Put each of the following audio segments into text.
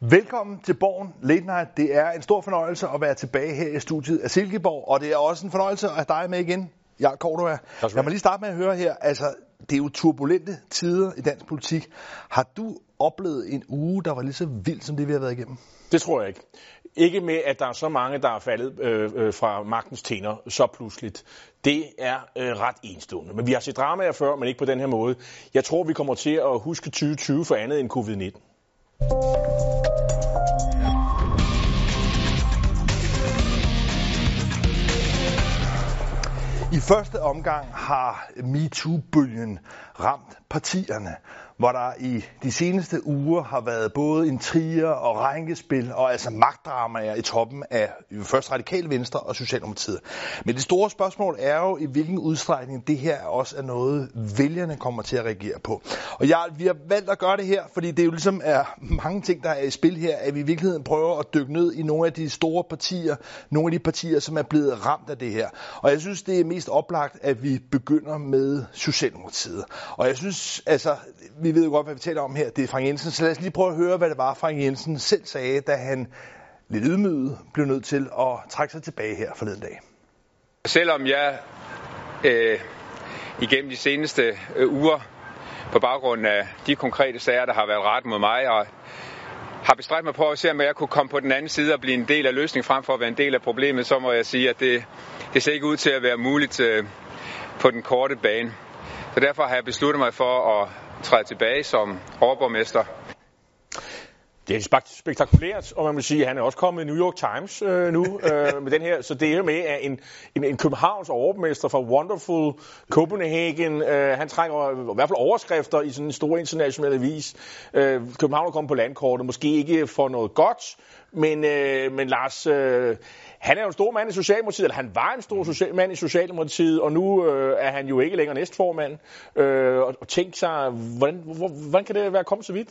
Velkommen til Borgen Late Night. Det er en stor fornøjelse at være tilbage her i studiet af Silkeborg, og det er også en fornøjelse at have dig med igen, Jarl Cordova. Lad mig lige starte med at høre her. Altså, det er jo turbulente tider i dansk politik. Har du oplevet en uge, der var lige så vild som det, vi har været igennem? Det tror jeg ikke. Ikke med, at der er så mange, der er faldet øh, øh, fra magtens tænder så pludseligt. Det er øh, ret enestående. Men vi har set dramaer før, men ikke på den her måde. Jeg tror, vi kommer til at huske 2020 for andet end covid-19. I første omgang har MeToo-bølgen ramt partierne, hvor der i de seneste uger har været både intriger og rænkespil og altså magtdramaer i toppen af først Radikal Venstre og Socialdemokratiet. Men det store spørgsmål er jo, i hvilken udstrækning det her også er noget, vælgerne kommer til at reagere på. Og jeg, vi har valgt at gøre det her, fordi det jo ligesom er mange ting, der er i spil her, at vi i virkeligheden prøver at dykke ned i nogle af de store partier, nogle af de partier, som er blevet ramt af det her. Og jeg synes, det er mest oplagt, at vi begynder med Socialdemokratiet. Og jeg synes, altså, vi ved jo godt, hvad vi taler om her, det er Frank Jensen. Så lad os lige prøve at høre, hvad det var, Frank Jensen selv sagde, da han lidt ydmyget blev nødt til at trække sig tilbage her forleden dag. Selvom jeg øh, igennem de seneste øh, uger, på baggrund af de konkrete sager, der har været ret mod mig, og har bestræbt mig på at se, om jeg kunne komme på den anden side og blive en del af løsningen frem for at være en del af problemet, så må jeg sige, at det, det ser ikke ud til at være muligt øh, på den korte bane. Så derfor har jeg besluttet mig for at træde tilbage som overborgmester. Det er spektakulært, og man må sige, at han er også kommet i New York Times øh, nu øh, med den her. Så det er med, at en, en, en Københavns overborgmester fra Wonderful Copenhagen, øh, han trænger i hvert fald overskrifter i sådan en stor international avis. Øh, København er kommet på landkortet, måske ikke for noget godt, men, øh, men Lars, øh, han er jo en stor mand i Socialdemokratiet, eller han var en stor social, mand i Socialdemokratiet, og nu øh, er han jo ikke længere næstformand. Øh, og, og tænk sig, hvordan, hvordan kan det være kommet så vidt?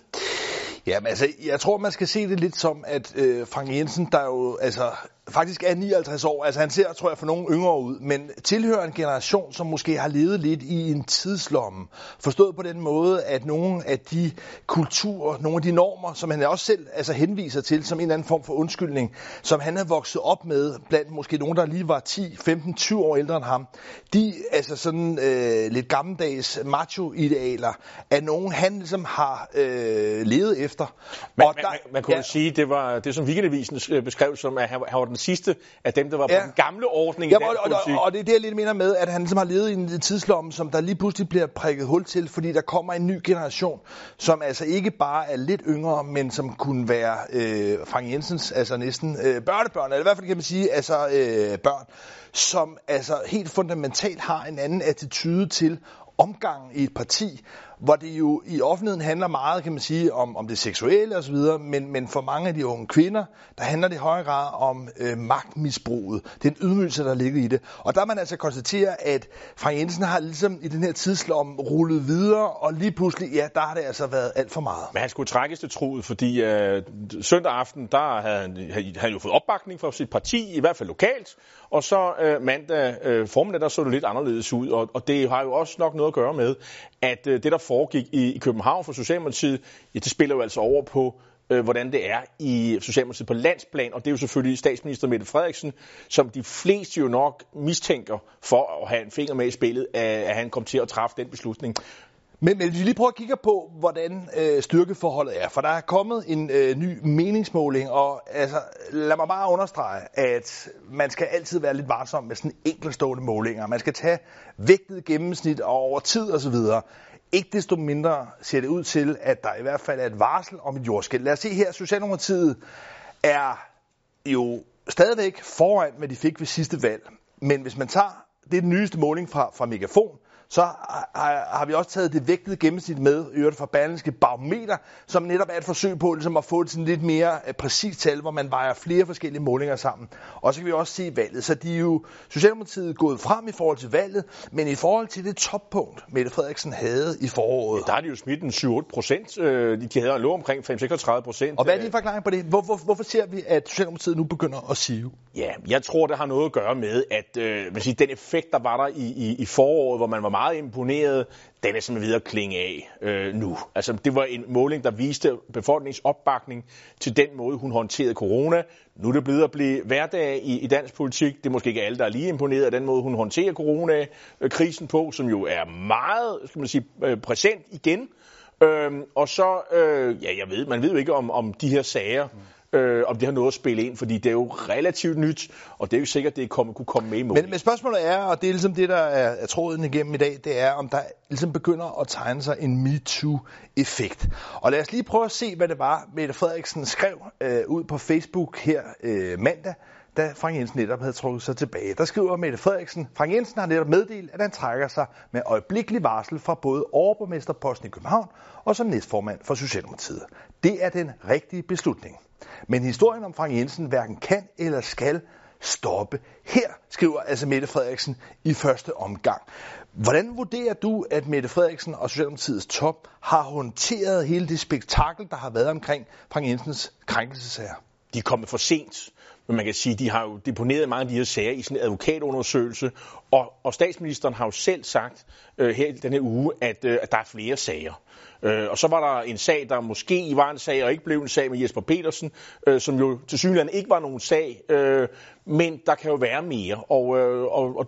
Jamen altså, jeg tror, man skal se det lidt som, at øh, Frank Jensen, der jo altså faktisk er 59 år, altså han ser, tror jeg, for nogle yngre ud, men tilhører en generation, som måske har levet lidt i en tidslomme. Forstået på den måde, at nogle af de kulturer, nogle af de normer, som han også selv altså henviser til som en eller anden form for undskyldning, som han er vokset op med, blandt måske nogen, der lige var 10, 15, 20 år ældre end ham, de altså sådan øh, lidt gammeldags macho-idealer, er nogen, han ligesom har øh, levet efter. Man, og der, man, man kunne ja, sige, det var det, som Weekendavisen øh, beskrev som, at han, han var den sidste af dem, der var ja. på den gamle ordning ja, i dansk og, politik. Og, og det er det, jeg lidt mener med, at han ligesom har levet i en tidslomme, som der lige pludselig bliver prikket hul til, fordi der kommer en ny generation, som altså ikke bare er lidt yngre, men som kunne være øh, Frank Jensens, altså næsten øh, børnebørn, eller i hvert fald kan man sige, altså øh, børn, som altså helt fundamentalt har en anden attitude til omgang i et parti, hvor det jo i offentligheden handler meget, kan man sige, om, om det seksuelle osv., men, men for mange af de unge kvinder, der handler det i høj grad om øh, magtmisbruget, den ydmygelse, der ligger i det. Og der man altså konstaterer, at Frank Jensen har ligesom i den her tidslom rullet videre, og lige pludselig, ja, der har det altså været alt for meget. Men han skulle trækkes til troet, fordi øh, søndag aften, der havde han, havde han jo fået opbakning fra sit parti, i hvert fald lokalt, og så øh, mandag øh, formiddag, der så det lidt anderledes ud, og, og det har jo også nok noget at gøre med, at øh, det, der foregik i, i København for Socialdemokratiet, ja, det spiller jo altså over på øh, hvordan det er i Socialdemokratiet på landsplan, og det er jo selvfølgelig statsminister Mette Frederiksen, som de fleste jo nok mistænker for at have en finger med i spillet, at han kom til at træffe den beslutning. Men, men vi lige prøver at kigge på, hvordan øh, styrkeforholdet er. For der er kommet en øh, ny meningsmåling, og altså, lad mig bare understrege, at man skal altid være lidt varsom med sådan enkeltstående målinger. Man skal tage vægtet gennemsnit og over tid osv. Ikke desto mindre ser det ud til, at der i hvert fald er et varsel om et jordskæld. Lad os se her, Socialdemokratiet er jo stadigvæk foran, hvad de fik ved sidste valg. Men hvis man tager, det er den nyeste måling fra, fra Megafon, så har, har vi også taget det vægtede gennemsnit med, i øvrigt fra Berlingske Barometer, som netop er et forsøg på ligesom at få et sådan lidt mere uh, præcist tal, hvor man vejer flere forskellige målinger sammen. Og så kan vi også se valget. Så de er jo Socialdemokratiet gået frem i forhold til valget, men i forhold til det toppunkt, Mette Frederiksen havde i foråret. Ja, der er de jo smidt en 7-8 procent. Øh, de havde lov omkring 5-36 procent. Og hvad er din forklaring på det? Hvor, hvor, hvorfor ser vi, at Socialdemokratiet nu begynder at sive? Ja, jeg tror, det har noget at gøre med, at øh, sige, den effekt, der var der i, i, i foråret, hvor man var meget meget imponeret, den er simpelthen ved at klinge af øh, nu. Altså, det var en måling, der viste befolkningsopbakning til den måde, hun håndterede corona. Nu er det blevet at blive hverdag i, i dansk politik. Det er måske ikke alle, der er lige imponeret af den måde, hun håndterer coronakrisen øh, på, som jo er meget skal man sige, øh, præsent igen. Øhm, og så, øh, ja, jeg ved, man ved jo ikke om, om de her sager, øh, om det har noget at spille ind, fordi det er jo relativt nyt, og det er jo sikkert, at det kom, kunne komme med i mål. Men, men spørgsmålet er, og det er ligesom det, der er, er tråden igennem i dag, det er, om der ligesom begynder at tegne sig en MeToo-effekt. Og lad os lige prøve at se, hvad det var, Mette Frederiksen skrev øh, ud på Facebook her øh, mandag, da Frank Jensen netop havde trukket sig tilbage. Der skriver Mette Frederiksen, Frank Jensen har netop meddelt, at han trækker sig med øjeblikkelig varsel fra både overborgmesterposten i København og som næstformand for Socialdemokratiet. Det er den rigtige beslutning. Men historien om Frank Jensen hverken kan eller skal stoppe her, skriver altså Mette Frederiksen i første omgang. Hvordan vurderer du, at Mette Frederiksen og Socialdemokratiets top har håndteret hele det spektakel, der har været omkring Frank Jensens krænkelsesager? De er kommet for sent. Men man kan sige, de har jo deponeret mange af de her sager i sådan en advokatundersøgelse, og, og statsministeren har jo selv sagt øh, her i denne uge, at, øh, at der er flere sager. Øh, og så var der en sag, der måske var en sag og ikke blev en sag med Jesper Petersen, øh, som jo til synligheden ikke var nogen sag, øh, men der kan jo være mere. Og, øh, og, og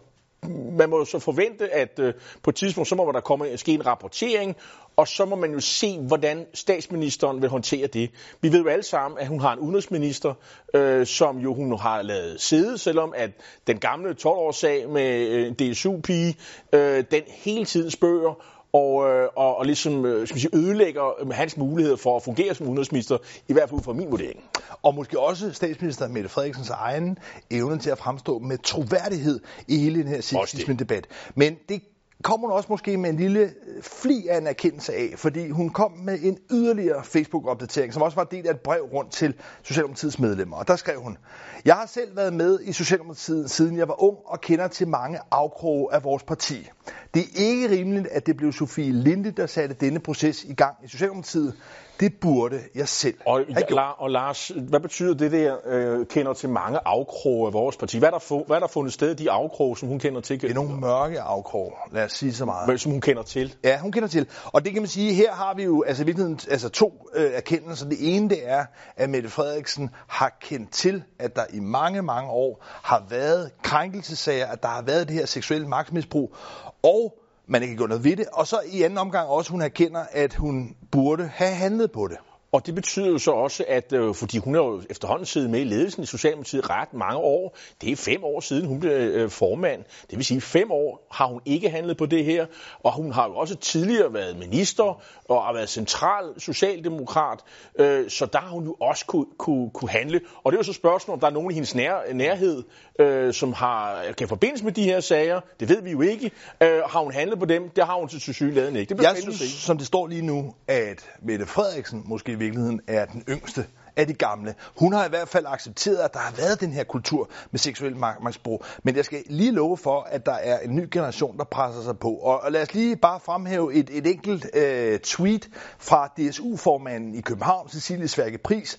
man må jo så forvente, at øh, på et tidspunkt, så må der komme ske en rapportering, og så må man jo se, hvordan statsministeren vil håndtere det. Vi ved jo alle sammen, at hun har en udenrigsminister, øh, som jo hun har lavet sidde, selvom at den gamle 12-årssag med øh, DSU-pige, øh, den hele tiden spørger, og, øh, og, og ligesom øh, skal sige, ødelægger øh, hans mulighed for at fungere som udenrigsminister, i hvert fald ud fra min vurdering. Og måske også statsminister Mette Frederiksens egen evne til at fremstå med troværdighed i hele den her sexisme-debat. Men det kom hun også måske med en lille øh, fli af en erkendelse af, fordi hun kom med en yderligere Facebook-opdatering, som også var del af et brev rundt til Socialdemokratiets medlemmer. Og der skrev hun, Jeg har selv været med i Socialdemokratiet, siden jeg var ung, og kender til mange afkroge af vores parti. Det er ikke rimeligt, at det blev Sofie Linde, der satte denne proces i gang i Socialdemokratiet. Det burde jeg selv og, ja, og Lars, hvad betyder det der, øh, kender til mange afkroge af vores parti? Hvad er, der få, hvad er der fundet sted de afkroge, som hun kender til? Det er nogle mørke afkroge, lad os sige så meget. Som hun kender til? Ja, hun kender til. Og det kan man sige, her har vi jo altså, virkeligheden, altså to øh, erkendelser. Det ene det er, at Mette Frederiksen har kendt til, at der i mange, mange år har været krænkelsesager, at der har været det her seksuelle magtmisbrug, og man ikke gjort noget ved det. Og så i anden omgang også, hun erkender, at hun burde have handlet på det. Og det betyder jo så også, at øh, fordi hun er jo efterhånden siddet med i ledelsen i Socialdemokratiet ret mange år, det er fem år siden hun blev øh, formand, det vil sige fem år har hun ikke handlet på det her, og hun har jo også tidligere været minister og har været central socialdemokrat, øh, så der har hun jo også kunne, kunne, kunne handle. Og det er jo så spørgsmålet, om der er nogen i hendes nær, nærhed, øh, som har, kan forbindes med de her sager, det ved vi jo ikke. Øh, har hun handlet på dem? Det har hun til sygeligheden ikke. Det bliver Jeg synes, som det står lige nu, at Mette Frederiksen måske virkeligheden er den yngste af de gamle. Hun har i hvert fald accepteret, at der har været den her kultur med seksuel magtmisbrug. Men jeg skal lige love for, at der er en ny generation, der presser sig på. Og, og lad os lige bare fremhæve et, et enkelt øh, tweet fra DSU-formanden i København, Cecilie Sværke Pris,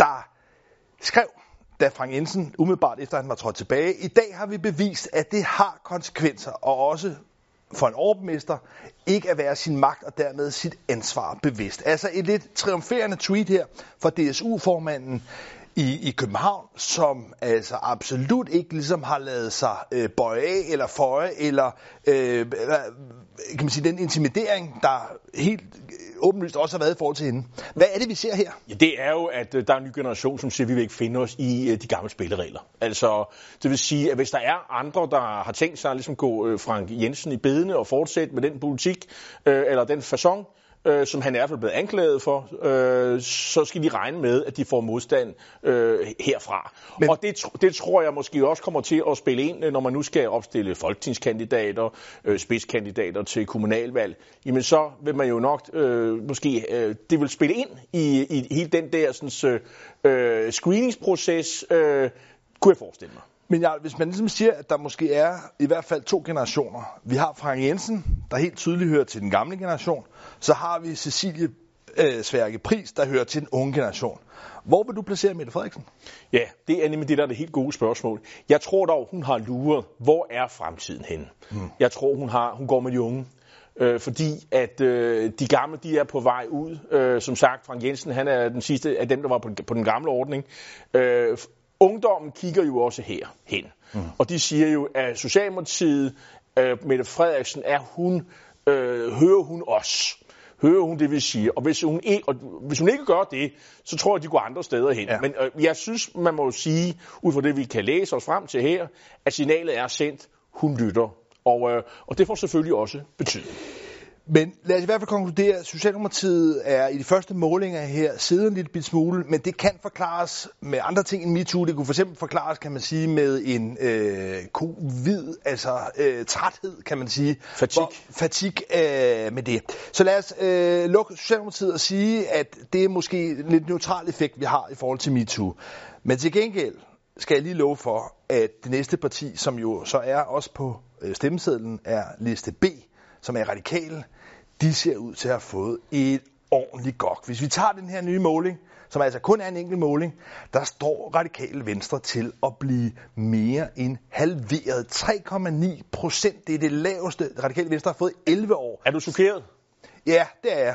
der skrev, da Frank Jensen umiddelbart efter han var trådt tilbage, i dag har vi bevist, at det har konsekvenser, og også for en overmester ikke at være sin magt og dermed sit ansvar bevidst. Altså et lidt triumferende tweet her fra DSU-formanden i, i København, som altså absolut ikke ligesom har lavet sig øh, bøje af eller føje, eller øh, kan man sige, den intimidering, der helt øh, åbenlyst også har været i forhold til hende. Hvad er det, vi ser her? Ja, det er jo, at øh, der er en ny generation, som siger, at vi vil ikke finde os i øh, de gamle spilleregler. Altså, det vil sige, at hvis der er andre, der har tænkt sig at ligesom gå Frank Jensen i bedene og fortsætte med den politik, øh, eller den façon, øh, som han er i hvert fald blevet anklaget for, øh, så skal de regne med, at de får modstand øh, herfra. Men... Og det, det tror jeg måske også kommer til at spille ind, når man nu skal opstille folketingskandidater, øh, spidskandidater til kommunalvalg. Jamen så vil man jo nok øh, måske, øh, det vil spille ind i, i hele den der sådan, øh, screeningsproces, øh, kunne jeg forestille mig. Men ja, hvis man ligesom siger, at der måske er i hvert fald to generationer. Vi har Frank Jensen, der helt tydeligt hører til den gamle generation. Så har vi Cecilie øh, Sværke Pris, der hører til den unge generation. Hvor vil du placere Mette Frederiksen? Ja, det er nemlig det, der er det helt gode spørgsmål. Jeg tror dog, hun har luret, hvor er fremtiden henne? Mm. Jeg tror, hun, har, hun går med de unge. Øh, fordi at øh, de gamle, de er på vej ud. Øh, som sagt, Frank Jensen, han er den sidste af dem, der var på, på den gamle ordning. Øh, ungdommen kigger jo også her hen. Mm. Og de siger jo, at Socialdemokratiet, øh, Mette Frederiksen, er hun, øh, hører hun os? Hører hun det, vi siger? Og hvis hun, ikke, og hvis hun ikke gør det, så tror jeg, de går andre steder hen. Ja. Men øh, jeg synes, man må sige, ud fra det, vi kan læse os frem til her, at signalet er sendt, hun lytter. Og, øh, og det får selvfølgelig også betydning. Men lad os i hvert fald konkludere, at Socialdemokratiet er i de første målinger her siddet en lille smule, men det kan forklares med andre ting end MeToo. Det kunne for eksempel forklares, kan man sige, med en øh, covid, altså øh, træthed, kan man sige. Fatig. Fatig øh, med det. Så lad os øh, lukke Socialdemokratiet og sige, at det er måske en lidt neutral effekt, vi har i forhold til MeToo. Men til gengæld skal jeg lige love for, at det næste parti, som jo så er også på øh, stemmesedlen, er liste B, som er radikale de ser ud til at have fået et ordentligt gok. Hvis vi tager den her nye måling, som altså kun er en enkelt måling, der står radikale venstre til at blive mere end halveret. 3,9 procent, det er det laveste radikale venstre har fået i 11 år. Er du chokeret? Ja, det er jeg.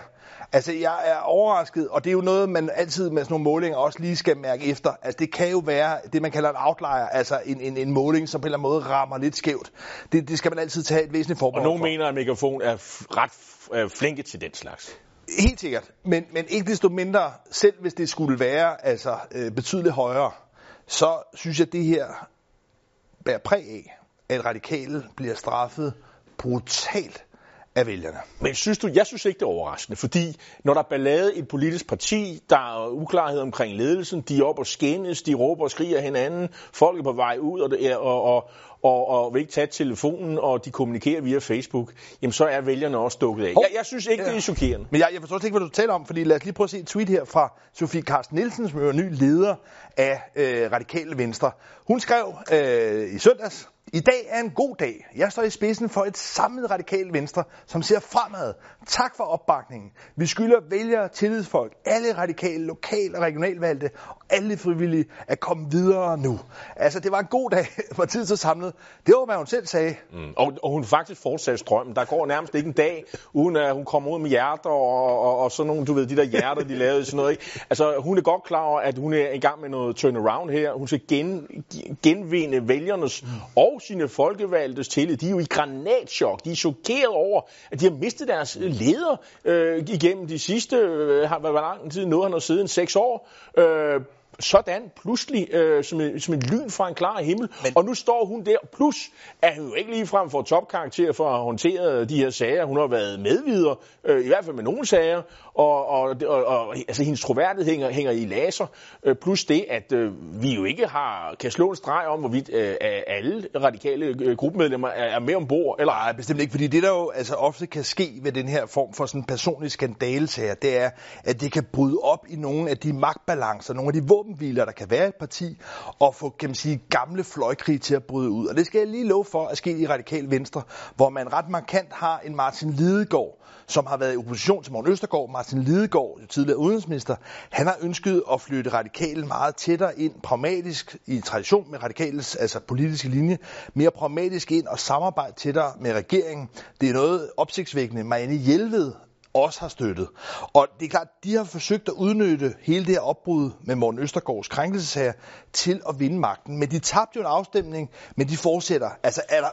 Altså, jeg er overrasket, og det er jo noget, man altid med sådan nogle målinger også lige skal mærke efter. Altså, det kan jo være det, man kalder en outlier, altså en, en, en måling, som på en eller anden måde rammer lidt skævt. Det, det skal man altid tage et væsentligt forbehold Og nogen for. mener, at megafon er ret flinke til den slags. Helt sikkert, men, men ikke desto mindre, selv hvis det skulle være altså, øh, betydeligt højere, så synes jeg, at det her bærer præg af, at radikale bliver straffet brutalt af vælgerne. Men synes du, jeg synes ikke, det er overraskende, fordi når der er ballade i et politisk parti, der er uklarhed omkring ledelsen, de er op og skændes, de råber og skriger hinanden, folk er på vej ud, og, og, og, og, og vil ikke tage telefonen, og de kommunikerer via Facebook, jamen så er vælgerne også dukket af. Jeg, jeg synes ikke, ja. det er chokerende. Men jeg, jeg forstår ikke, hvad du taler om, fordi lad os lige prøve at se et tweet her fra Sofie Carsten Nielsen, som er ny leder af øh, Radikale Venstre. Hun skrev øh, i søndags, i dag er en god dag. Jeg står i spidsen for et samlet radikalt venstre, som ser fremad. Tak for opbakningen. Vi skylder vælgere, tillidsfolk, alle radikale, lokal og regionalvalgte alle frivillige at komme videre nu. Altså, det var en god dag for tid så samlet. Det var, hvad hun selv sagde. Mm. Og, og hun faktisk fortsatte strømmen. Der går nærmest ikke en dag, uden at hun kommer ud med hjerter og, og, og sådan nogle, du ved, de der hjerter, de lavede sådan noget. Ikke? Altså, hun er godt klar over, at hun er i gang med noget turnaround her. Hun skal gen, genvinde vælgernes mm. og sine folkevalgtes tillid. De er jo i granatschok. De er chokeret over, at de har mistet deres leder øh, igennem de sidste, øh, hvor lang tid nåede han har en seks år. Øh, sådan pludselig øh, som, en, som en lyn fra en klar himmel. Men... Og nu står hun der, plus at hun jo ikke ligefrem får topkarakter for at have håndteret de her sager. Hun har været medvider, øh, i hvert fald med nogle sager, og, og, og, og altså, hendes troværdighed hænger, hænger i laser. Øh, plus det, at øh, vi jo ikke har kan slå en streg om, hvorvidt øh, alle radikale øh, gruppemedlemmer er, er med ombord. Eller... Nej, bestemt ikke, fordi det der jo altså, ofte kan ske ved den her form for sådan personlig skandalesager, det er, at det kan bryde op i nogle af de magtbalancer, nogle af de våbenhviler, der kan være et parti, og få kan man sige, gamle fløjkrig til at bryde ud. Og det skal jeg lige love for at ske i Radikal Venstre, hvor man ret markant har en Martin Lidegaard, som har været i opposition til Morten Østergaard. Martin Lidegaard, tidligere udenrigsminister, han har ønsket at flytte radikale meget tættere ind, pragmatisk i tradition med radikales altså politiske linje, mere pragmatisk ind og samarbejde tættere med regeringen. Det er noget opsigtsvækkende. Marianne Hjelved også har støttet. Og det er klart, de har forsøgt at udnytte hele det her opbrud med Morten Østergaards krænkelsesager til at vinde magten. Men de tabte jo en afstemning, men de fortsætter. Altså, er der,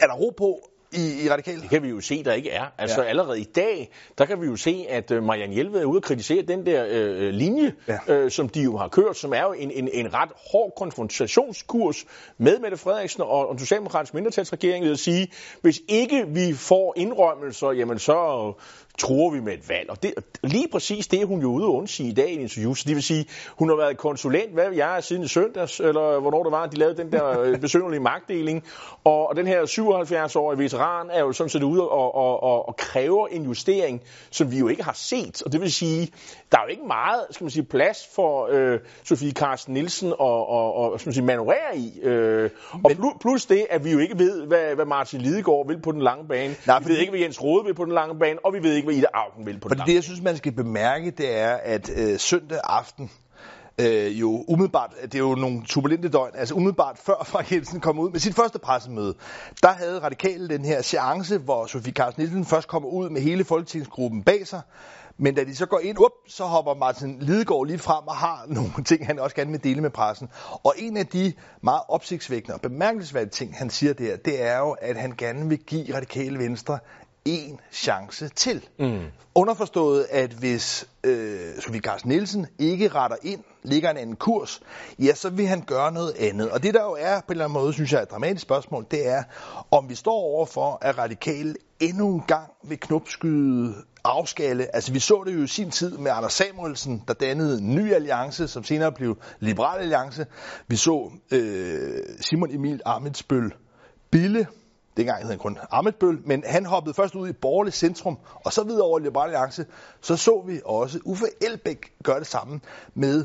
er der ro på, i, i radikale? Det kan vi jo se, der ikke er. Altså ja. allerede i dag, der kan vi jo se, at uh, Marianne Hjelved er ude at kritisere den der uh, linje, ja. uh, som de jo har kørt, som er jo en, en, en ret hård konfrontationskurs med Mette Frederiksen og, og Socialdemokratisk mindretalsregering ved at sige, hvis ikke vi får indrømmelser, jamen så tror vi med et valg. Og det, lige præcis det hun jo ude og undsige i dag i en interview. Så det vil sige, hun har været konsulent, hvad jeg er siden søndags, eller hvornår det var, de lavede den der besønderlige magtdeling. Og, og den her 77-årige veteran er jo sådan set ude og, og, og, og kræver en justering, som vi jo ikke har set. Og det vil sige, der er jo ikke meget skal man sige, plads for øh, Sofie Carsten Nielsen og, og, og skal man sige, manøvrere i. Øh, og Men, plus det, at vi jo ikke ved, hvad, hvad Martin Lidegaard vil på den lange bane. Nej, vi ved ikke, hvad Jens Rode vil på den lange bane, og vi ved ikke, hvad Ida Augen vil på den lange det, jeg synes, man skal bemærke, det er, at øh, søndag aften, øh, jo umiddelbart, det er jo nogle turbulente døgn, altså umiddelbart før Frank Jensen kom ud med sit første pressemøde, der havde Radikale den her seance, hvor Sofie Carsten Nielsen først kommer ud med hele folketingsgruppen bag sig, men da de så går ind, up, så hopper Martin Lidegaard lige frem og har nogle ting, han også gerne vil dele med pressen. Og en af de meget opsigtsvækkende og bemærkelsesværdige ting, han siger der, det er jo, at han gerne vil give Radikale Venstre en chance til. Mm. Underforstået, at hvis øh, Sofie Carsten Nielsen ikke retter ind, ligger en anden kurs, ja, så vil han gøre noget andet. Og det der jo er på en eller anden måde, synes jeg er et dramatisk spørgsmål, det er, om vi står over for, at radikale endnu en gang vil knopskyde afskale. Altså vi så det jo i sin tid med Anders Samuelsen, der dannede en ny alliance, som senere blev Liberal Alliance. Vi så øh, Simon Emil Amitsbøl Bille, dengang hed han kun Amitsbøl, men han hoppede først ud i borgerligt centrum, og så videre over i Liberal Alliance. Så så vi også Uffe Elbæk gøre det samme med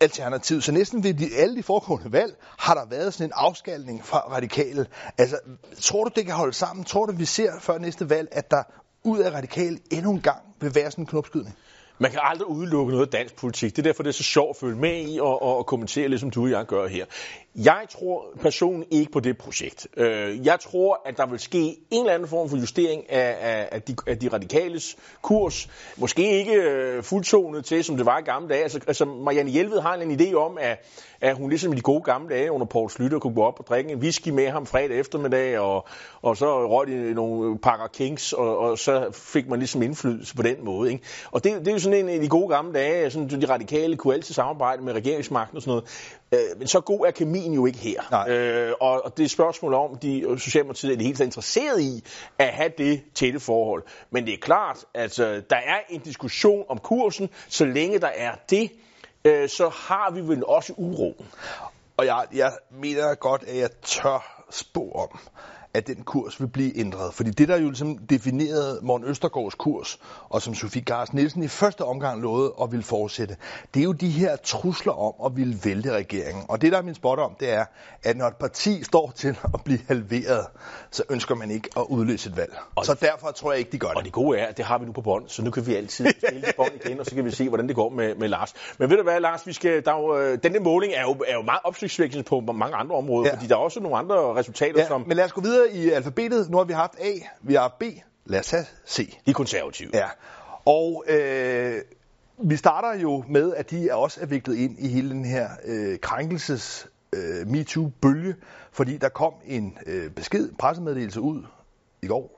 alternativ. Så næsten ved de, alle de foregående valg har der været sådan en afskalning fra radikale. Altså, tror du, det kan holde sammen? Tror du, vi ser før næste valg, at der ud af radikale endnu en gang vil være sådan en knopskydning? Man kan aldrig udelukke noget dansk politik. Det er derfor, det er så sjovt at følge med i og, og, og kommentere, ligesom du og jeg gør her. Jeg tror personligt ikke på det projekt. Øh, jeg tror, at der vil ske en eller anden form for justering af, af, af, de, af de radikales kurs. Måske ikke øh, fuldtonet til, som det var i gamle dage. Altså, altså Marianne Hjelved har en idé om, at, at hun ligesom i de gode gamle dage under Poul Slytter kunne gå op og drikke en whisky med ham fredag eftermiddag, og, og så røg de nogle pakker Kings, og, og så fik man ligesom indflydelse på den måde. Ikke? Og det, det er jo sådan en af de gode gamle dage, sådan, de radikale kunne altid samarbejde med regeringsmagten og sådan noget. Øh, men så god er kemien jo ikke her. Øh, og, og det er spørgsmål om, de Socialdemokratiet er det helt interesseret i at have det tætte forhold. Men det er klart, at øh, der er en diskussion om kursen. Så længe der er det, øh, så har vi vel også uro. Og jeg, jeg mener godt, at jeg tør spå om, at den kurs vil blive ændret. Fordi det, der jo ligesom definerede Morten Østergaards kurs, og som Sofie Gars Nielsen i første omgang lovede at ville fortsætte, det er jo de her trusler om at ville vælte regeringen. Og det, der er min spot om, det er, at når et parti står til at blive halveret, så ønsker man ikke at udløse et valg. Og så derfor tror jeg ikke, de gør det. Og det gode er, at det har vi nu på bånd, så nu kan vi altid spille bånd igen, og så kan vi se, hvordan det går med, med Lars. Men ved du hvad, Lars, vi skal, der er jo, øh, denne måling er jo, er jo meget opsigtsvækkende på mange andre områder, ja. fordi der er også nogle andre resultater, ja, som... Men lad os gå videre i alfabetet. Nu har vi haft A, vi har B. Lad os have C. De konservative. Ja. Og øh, vi starter jo med, at de er også er viklet ind i hele den her øh, krænkelses øh, MeToo-bølge, fordi der kom en øh, besked, pressemeddelelse ud i går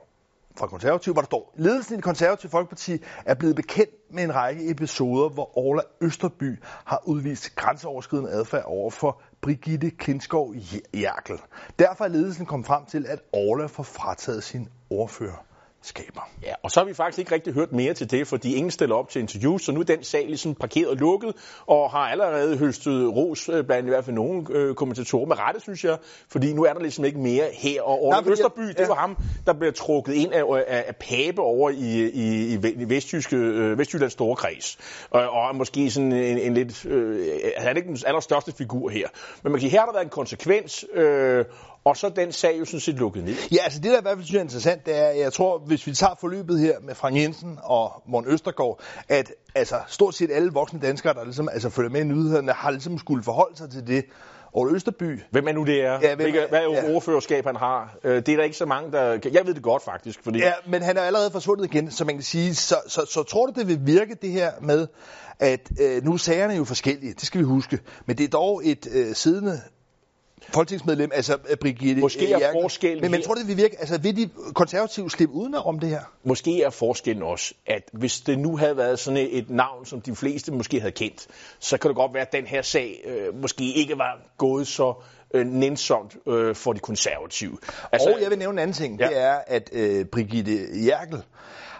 fra konservativ, hvor der står, ledelsen i det konservative Folkeparti er blevet bekendt med en række episoder, hvor Orla Østerby har udvist grænseoverskridende adfærd over for Brigitte Klinskov Jerkel. Derfor er ledelsen kommet frem til, at Orla får frataget sin ordfører skaber. Ja, og så har vi faktisk ikke rigtig hørt mere til det, fordi ingen stiller op til interview, så nu er den sag ligesom parkeret og lukket, og har allerede høstet ros øh, blandt i hvert fald nogle øh, kommentatorer med rette, synes jeg, fordi nu er der ligesom ikke mere her. Og Orla Østerby, ja. det var ham, der bliver trukket ind af, af, af Pape over i, i, i Vestjyske, øh, Vestjyllands store kreds, og, og måske sådan en, en lidt, øh, han er ikke den allerstørste figur her. Men man kan her har der været en konsekvens, øh, og så den sag jo sådan set lukket ned. Ja, altså det der i hvert fald synes jeg er interessant, det er, jeg tror, hvis vi tager forløbet her med Frank Jensen og Morten Østergaard, at altså, stort set alle voksne danskere, der ligesom, altså, følger med i nyhederne, har ligesom skulle forholde sig til det. Og Østerby. Hvem er nu det er? Ja, hvem, hvad er ja. ordførerskab, han har? Øh, det er der ikke så mange, der... Jeg ved det godt, faktisk. Fordi... Ja, men han er allerede forsvundet igen, så man kan sige. Så, så, så tror du, det vil virke, det her med, at øh, nu er sagerne jo forskellige, det skal vi huske. Men det er dog et øh, siddende folketingsmedlem, altså øh, Brigitte Måske er forskellen men, men tror det vil virke, altså vil de konservative slippe uden om det her? Måske er forskellen også, at hvis det nu havde været sådan et navn, som de fleste måske havde kendt, så kan det godt være, at den her sag øh, måske ikke var gået så øh, nænsomt øh, for de konservative. Altså, og jeg vil nævne en anden ting, Ja. det er, at øh, Brigitte Jerkel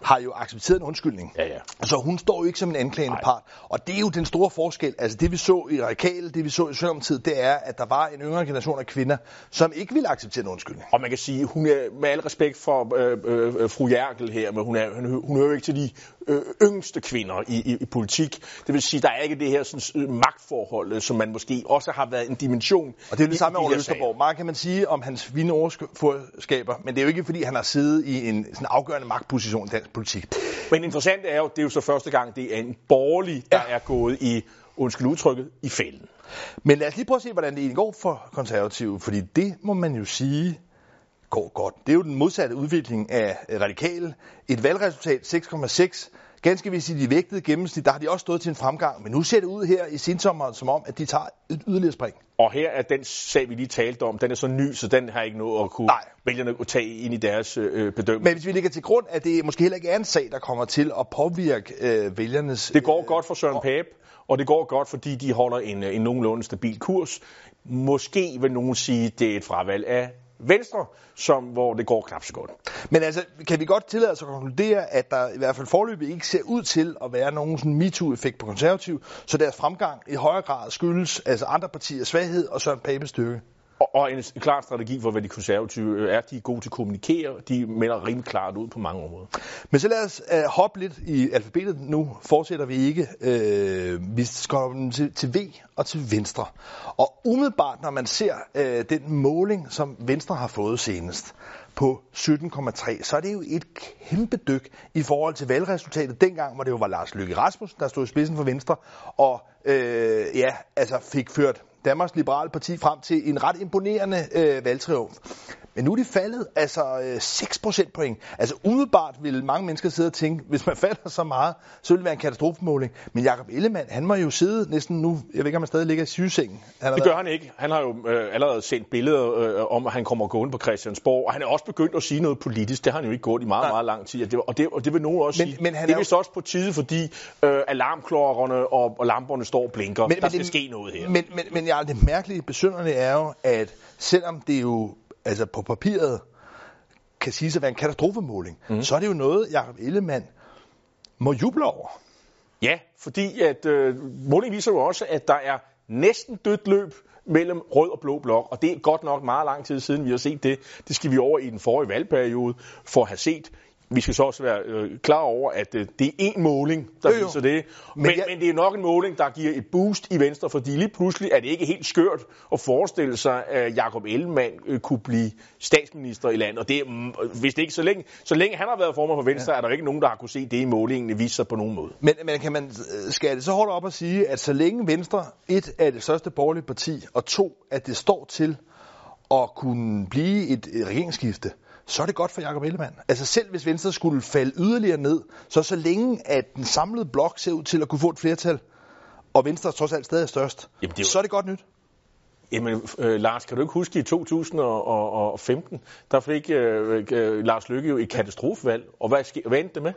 har jo accepteret en undskyldning. Ja, ja. Så hun står jo ikke som en anklagende Nej. part. Og det er jo den store forskel. Altså det vi så i Radikale, det vi så i Socialdemokratiet, det er, at der var en yngre generation af kvinder, som ikke ville acceptere en undskyldning. Og man kan sige, hun er med al respekt for øh, øh, øh, fru Jerkel her, men hun, er, hun, hun hører jo ikke til de øh, yngste kvinder i, i, i politik. Det vil sige, der er ikke det her sådan, øh, magtforhold, øh, som man måske også har været en dimension. Og det er jo det samme med Ole. Østerborg. Meget kan man sige om hans vindeoverskaber, men det er jo ikke, fordi han har siddet i en sådan afgørende magtposition i dansk politik. Men interessant er jo, det er jo så første gang, det er en borgerlig, der ja. er gået i, undskyld udtrykket, i fælden. Men lad os lige prøve at se, hvordan det egentlig går for konservative, fordi det må man jo sige går godt. Det er jo den modsatte udvikling af øh, radikale. Et valgresultat 6,6. Ganske vist i de vægtede gennemsnit, der har de også stået til en fremgang, men nu ser det ud her i sensommeren som om, at de tager et yderligere spring. Og her er den sag, vi lige talte om, den er så ny, så den har ikke noget at kunne Nej. vælgerne at tage ind i deres øh, bedømmelse. Men hvis vi lægger til grund, at det måske heller ikke er en sag, der kommer til at påvirke øh, vælgernes... Det går godt for Søren Pape, og det går godt, fordi de holder en, en nogenlunde stabil kurs. Måske vil nogen sige, det er et fravalg af Venstre, som, hvor det går knap så godt. Men altså, kan vi godt tillade os at konkludere, at der i hvert fald forløbig ikke ser ud til at være nogen sådan MeToo-effekt på konservativ, så deres fremgang i højere grad skyldes altså andre partiers svaghed og Søren Papes styrke. Og, og en, klar strategi for, hvad de konservative øh, er. De er gode til at kommunikere. De melder rimelig klart ud på mange områder. Men så lad os uh, hoppe lidt i alfabetet. Nu fortsætter vi ikke. Uh, vi skal til, til V og til Venstre. Og umiddelbart, når man ser uh, den måling, som Venstre har fået senest på 17,3, så er det jo et kæmpe dyk i forhold til valgresultatet dengang, hvor det jo var Lars Løkke Rasmussen, der stod i spidsen for Venstre, og øh, ja, altså fik ført Danmarks Liberale Parti frem til en ret imponerende øh, valgtriumf. Men nu er de faldet altså øh, 6 procentpoint. Altså umiddelbart vil mange mennesker sidde og tænke, hvis man falder så meget, så vil det være en katastrofemåling. Men Jakob Ellemann, han må jo sidde næsten nu, jeg ved ikke om han stadig ligger i sygesengen. Han Det været- gør han ikke. Han har jo øh, allerede sendt billeder øh, om, at han kommer gående på Christiansborg, og han er også begyndt at sige noget politisk. Det har han jo ikke gjort i meget, Nej. meget lang tid. Og det, og det, og det vil nogen også Men- sige. men han det er er jo- vist også på tide, fordi øh, alarmklokkerne og, og lamperne står og blinker. Men, der skal det, ske noget her. Men, men, men ja, det mærkelige besønderne er jo, at selvom det jo altså på papiret kan siges at være en katastrofemåling, mm. så er det jo noget, Jakob Ellemann må juble over. Ja, fordi at øh, målingen viser jo også, at der er næsten dødt løb mellem rød og blå blok, og det er godt nok meget lang tid siden, vi har set det. Det skal vi over i den forrige valgperiode for at have set. Vi skal så også være øh, klar over, at øh, det er en måling, der Jo, jo. viser det. Men, Men jeg- men det er nok en måling, der giver et boost i Venstre, fordi lige pludselig er det ikke helt skørt at forestille sig, at Jakob Ellemann øh, kunne blive statsminister i landet. Og det mm, hvis det ikke så længe, så længe han har været formand for Venstre, ja. er der ikke nogen, der har kunne se det i målingen vise sig på nogen måde. Men, men kan man øh, skal det så holde op og sige, at så længe Venstre, et er det største borgerlige parti, og to, at det står til at kunne blive et øh, regeringsskifte, så er det godt for Jakob Ellemann. Altså selv hvis Venstre skulle falde yderligere ned, så så længe at den samlede blok ser ud til at kunne få et flertal, og Venstre trods alt stadig er størst, Jamen, det er jo- så er det godt nyt. Jamen, øh, Lars, kan du ikke huske i 2015, der fik øh, øh, Lars Lykke jo et katastrofvalg, og hvad, ske, hvad endte det med?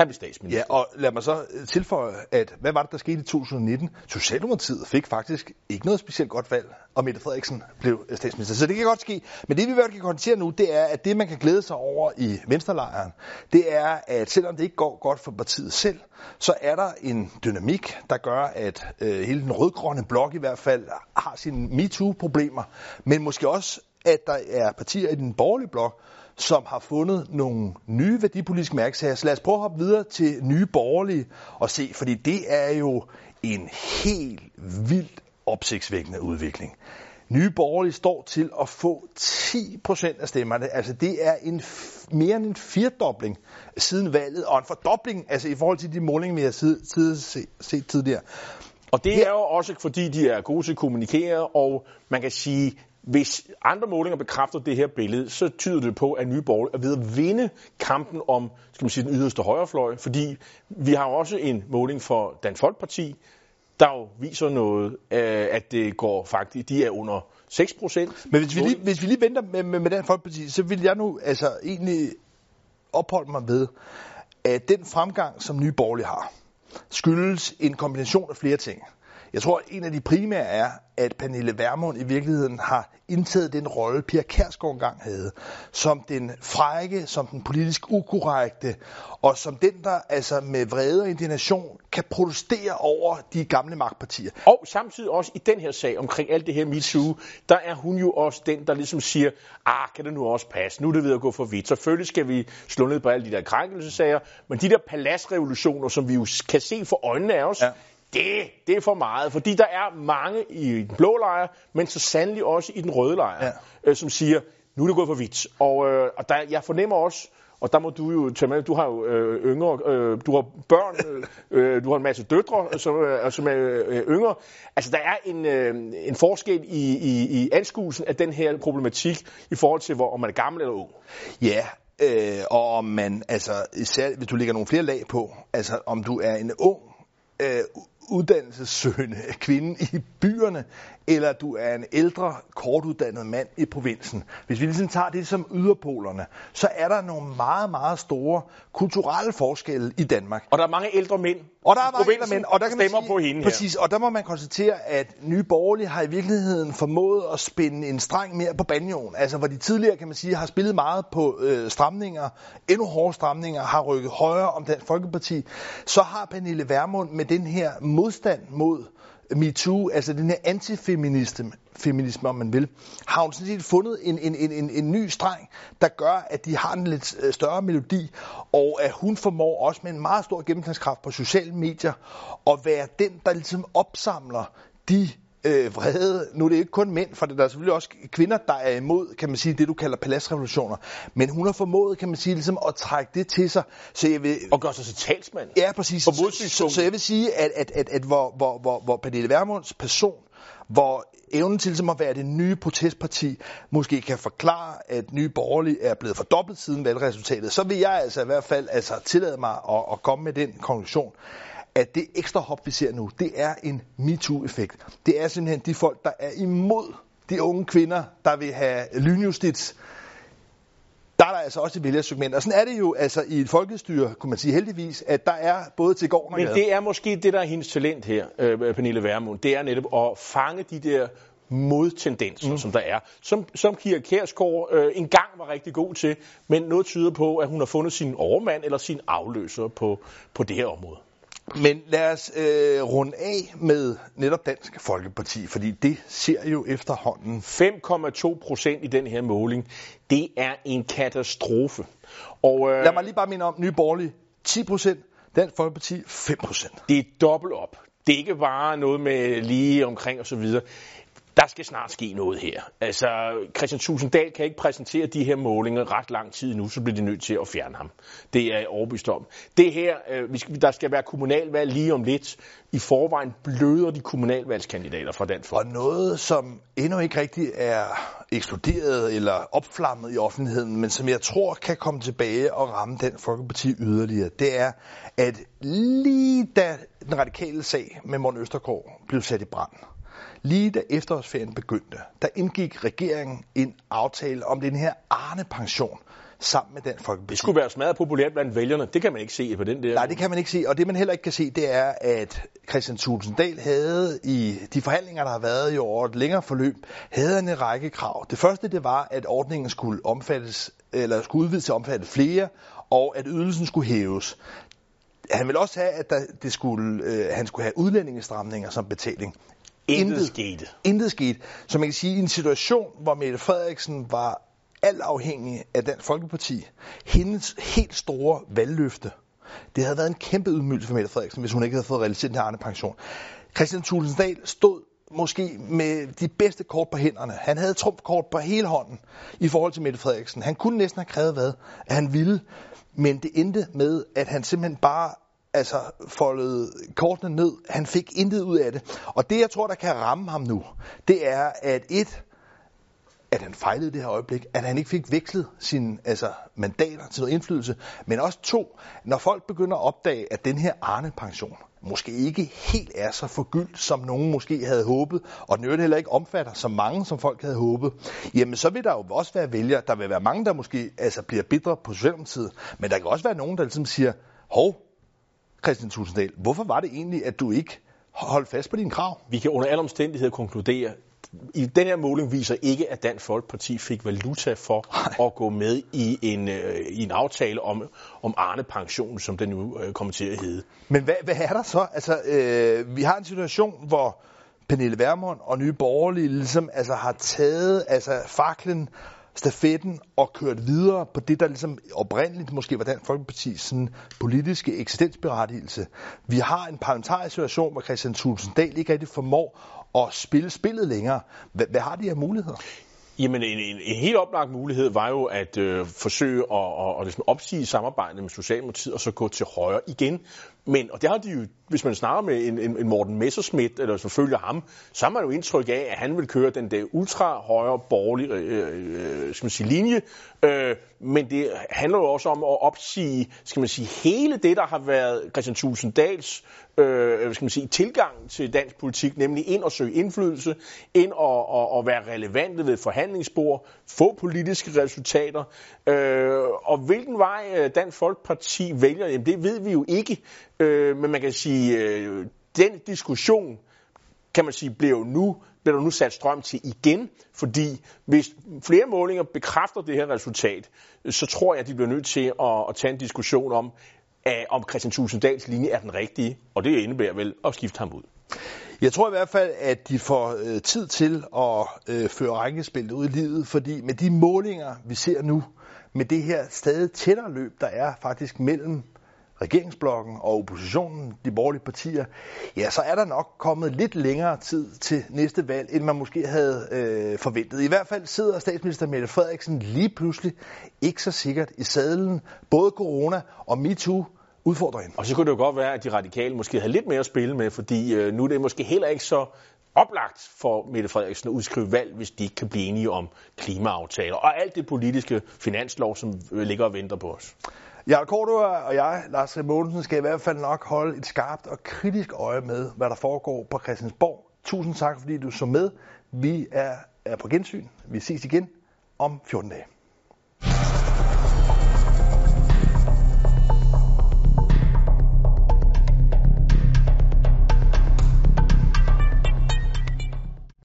Han blev statsminister. Ja, og lad mig så øh, tilføje, at hvad var det, der skete i 2019? Socialdemokratiet fik faktisk ikke noget specielt godt valg, og Mette Frederiksen blev øh, statsminister. Så det kan godt ske. Men det vi i hvert fald kan konstatere nu, det er, at det man kan glæde sig over i venstrelejren, det er, at selvom det ikke går godt for partiet selv, så er der en dynamik, der gør, at øh, hele den rødgrønne blok i hvert fald har sine MeToo-problemer, men måske også, at der er partier i den borgerlige blok, som har fundet nogle nye værdipolitiske mærkesager. Så lad os prøve at hoppe videre til nye borgerlige og se, fordi det er jo en helt vildt opsigtsvækkende udvikling. Nye borgerlige står til at få 10% af stemmerne. Altså det er en mere end en firdobling siden valget, og en fordobling altså i forhold til de målinger, vi har tid- se- set tidligere. Og det er jo også fordi, de er gode til at kommunikere, og man kan sige, hvis andre målinger bekræfter det her billede, så tyder det på, at Nye Borgerlige er ved at vinde kampen om skal man sige, den yderste højrefløj, fordi vi har også en måling for Dansk Folkeparti, der jo viser noget, øh, at det går faktisk, de er under 6 procent. Men hvis vi lige, hvis vi lige venter med, med, med den folkeparti, så vil jeg nu altså egentlig opholde mig ved, at den fremgang, som Nye Borgerlige har, skyldes en kombination af flere ting. Jeg tror, at en af de primære er, at Pernille Vermund i virkeligheden har indtaget den rolle, Pia Kærsgaard engang havde, som den frække, som den politisk ukorrekte, og som den, der altså med vrede og indignation kan protestere over de gamle magtpartier. Og samtidig også i den her sag omkring alt det her MeToo, der er hun jo også den, der ligesom siger, ah, kan det nu også passe, nu er det ved at gå for vidt. Selvfølgelig skal vi slå ned på alle de der krænkelsesager, men de der paladsrevolutioner, som vi jo kan se for øjnene af os, ja det, det er for meget, fordi der er mange i den blå lejr, men så sandelig også i den røde lejr, ja. øh, som siger, nu er det gået for vidt. Og, øh, og der, jeg fornemmer også, og der må du jo tage med, du har jo øh, yngre, øh, du har børn, øh, du har en masse døtre, som, øh, som er øh, yngre. Altså der er en, øh, en forskel i, i, i anskuelsen af den her problematik i forhold til, hvor, om man er gammel eller ung. Ja, øh, og om man, altså især hvis du lægger nogle flere lag på, altså om du er en ung øh, uddannelsessøgende kvinde i byerne, eller du er en ældre, kortuddannet mand i provinsen. Hvis vi ligesom tager det som yderpolerne, så er der nogle meget, meget store kulturelle forskelle i Danmark. Og der er mange ældre mænd. Og der er mange ældre mænd, og der kan man sige, på hende præcis, her. og der må man konstatere, at Nye Borgerlige har i virkeligheden formået at spænde en streng mere på banjoen. Altså hvor de tidligere, kan man sige, har spillet meget på øh, stramninger, endnu hårde stramninger, har rykket højere om Dansk Folkeparti, så har Pernille Vermund med den her modstand mod MeToo, altså den her antifeminisme, feminisme, om man vil, har hun sådan set fundet en, en, en, en, en ny streng, der gør, at de har en lidt øh, større melodi, og at hun formår også med en meget stor gennemslagskraft på sociale medier at være den, der ligesom opsamler de øh, vrede. Nu er det ikke kun mænd, for der er selvfølgelig også kvinder, der er imod, kan man sige, det du kalder paladsrevolutioner. Men hun har formået, kan man sige, ligesom at trække det til sig. Så jeg vil, og gøre sig til talsmand. Ja, præcis. Så, så, så, jeg vil sige, at, at, at, at hvor, hvor, hvor, hvor Pernille Vermunds person, hvor evnen til ligesom at være det nye protestparti, måske kan forklare, at nye borgerlige er blevet fordoblet siden valgresultatet, så vil jeg altså i hvert fald altså tillade mig at, at komme med den konklusion, at det ekstra hop, vi ser nu, det er en MeToo-effekt. Det er simpelthen de folk, der er imod de unge kvinder, der vil have lynjustits. Der er der altså også et vælgersegment. Og sådan er det jo altså i et folkestyre, kunne man sige heldigvis, at der er både til gården og Men det er måske det, der er hendes talent her, øh, Pernille Vermund. Det er netop at fange de der modtendenser, mm. som der er, som, som Kira Kærsgaard øh, engang var rigtig god til, men noget tyder på, at hun har fundet sin overmand eller sin afløser på, på det her område. Men lad os øh, runde af med netop Dansk Folkeparti, fordi det ser jo efterhånden. 5,2 procent i den her måling, det er en katastrofe. Og, øh, lad mig lige bare minde om, Nye Borgerlige 10 procent, Dansk Folkeparti 5 procent. Det er dobbelt op. Det er ikke bare noget med lige omkring og så videre der skal snart ske noget her. Altså, Christian Tusinddal kan ikke præsentere de her målinger ret lang tid nu, så bliver de nødt til at fjerne ham. Det er jeg overbevist om. Det her, øh, vi skal, der skal være kommunalvalg lige om lidt. I forvejen bløder de kommunalvalgskandidater fra den Og noget, som endnu ikke rigtig er eksploderet eller opflammet i offentligheden, men som jeg tror kan komme tilbage og ramme den Folkeparti yderligere, det er, at lige da den radikale sag med Morten Østergaard blev sat i brand, Lige da efterårsferien begyndte, der indgik regeringen en aftale om den her Arne-pension sammen med den Folkeparti. Det skulle være smadret populært blandt vælgerne. Det kan man ikke se på den der. Nej, det kan man ikke se. Og det man heller ikke kan se, det er, at Christian Tulsendal havde i de forhandlinger, der har været i over et længere forløb, havde en række krav. Det første, det var, at ordningen skulle omfattes, eller skulle udvides til at omfatte flere, og at ydelsen skulle hæves. Han ville også have, at der, det skulle, øh, han skulle have udlændingestramninger som betaling. Intet skete. Intet skete. Så man kan sige, i en situation, hvor Mette Frederiksen var alt afhængig af den Folkeparti, hendes helt store valgløfte, det havde været en kæmpe ydmygelse for Mette Frederiksen, hvis hun ikke havde fået realiseret den her pension. Christian Tulsendal stod måske med de bedste kort på hænderne. Han havde trumfkort på hele hånden i forhold til Mette Frederiksen. Han kunne næsten have krævet hvad, at han ville, men det endte med, at han simpelthen bare altså foldede kortene ned. Han fik intet ud af det. Og det, jeg tror, der kan ramme ham nu, det er, at et, at han fejlede det her øjeblik, at han ikke fik vekslet sine altså, mandater til noget indflydelse, men også to, når folk begynder at opdage, at den her Arne-pension måske ikke helt er så forgyldt, som nogen måske havde håbet, og den øvrigt heller ikke omfatter så mange, som folk havde håbet, jamen så vil der jo også være vælgere, der vil være mange, der måske altså, bliver bidre på Socialdemokratiet, men der kan også være nogen, der ligesom siger, hov, Christian Tulsendal, hvorfor var det egentlig, at du ikke hold fast på dine krav. Vi kan under alle omstændigheder konkludere, i den her måling viser ikke, at Dansk Folkeparti fik valuta for Nej. at gå med i en, øh, i en aftale om, om Arne-pension, som den nu øh, kommer til at hedde. Men hvad, hvad er der så? Altså, øh, vi har en situation, hvor Pernille Vermund og Nye Borgerlige ligesom altså, har taget altså, faklen stafetten og kørt videre på det, der ligesom oprindeligt måske var Dansk Folkeparti's sådan, politiske eksistensberettigelse. Vi har en parlamentarisk situation, hvor Christian Thulsen Dahl ikke rigtig formår at spille spillet længere. Hvad, hvad har de her muligheder? Jamen, en, en, en helt oplagt mulighed var jo at øh, forsøge at, at, at ligesom opsige samarbejdet med Socialdemokratiet og så gå til højre igen. Men, og det har de jo, hvis man snakker med en, en, en Morten Messerschmidt, eller som følger ham, så har man jo indtryk af, at han vil køre den der ultra-højre borgerlige øh, øh, øh, skal man sige, linje. Øh, men det handler jo også om at opsige skal man sige, hele det, der har været Christian Tulsendals øh, øh, skal man sige, tilgang til dansk politik, nemlig ind og søge indflydelse, ind og, og, og være relevante ved forhandlingsbord, få politiske resultater. Øh, og hvilken vej øh, Dansk Folkeparti vælger, jamen det ved vi jo ikke. Øh, men man kan sige, øh, den diskussion, kan man sige, bliver jo nu, bliver der nu sat strøm til igen, fordi hvis flere målinger bekræfter det her resultat, så tror jeg, at de bliver nødt til at, at tage en diskussion om, at, om Christian Tulsendals linje er den rigtige, og det indebærer vel at skifte ham ud. Jeg tror i hvert fald, at de får øh, tid til at øh, føre rækkespillet ud i livet, fordi med de målinger, vi ser nu, med det her stadig tættere løb, der er faktisk mellem regeringsblokken og oppositionen, de borgerlige partier, ja, så er der nok kommet lidt længere tid til næste valg, end man måske havde øh, forventet. I hvert fald sidder statsminister Mette Frederiksen lige pludselig ikke så sikkert i sadlen. Både corona og MeToo udfordrer hende. Og så kunne det jo godt være, at de radikale måske havde lidt mere at spille med, fordi øh, nu er det måske heller ikke så oplagt for Mette Frederiksen at udskrive valg, hvis de ikke kan blive enige om klimaaftaler og alt det politiske finanslov, som øh, ligger og venter på os. Jarl Kortua og jeg, Lars Mogensen, skal i hvert fald nok holde et skarpt og kritisk øje med, hvad der foregår på Christiansborg. Tusind tak, fordi du så med. Vi er, er på gensyn. Vi ses igen om 14 dage.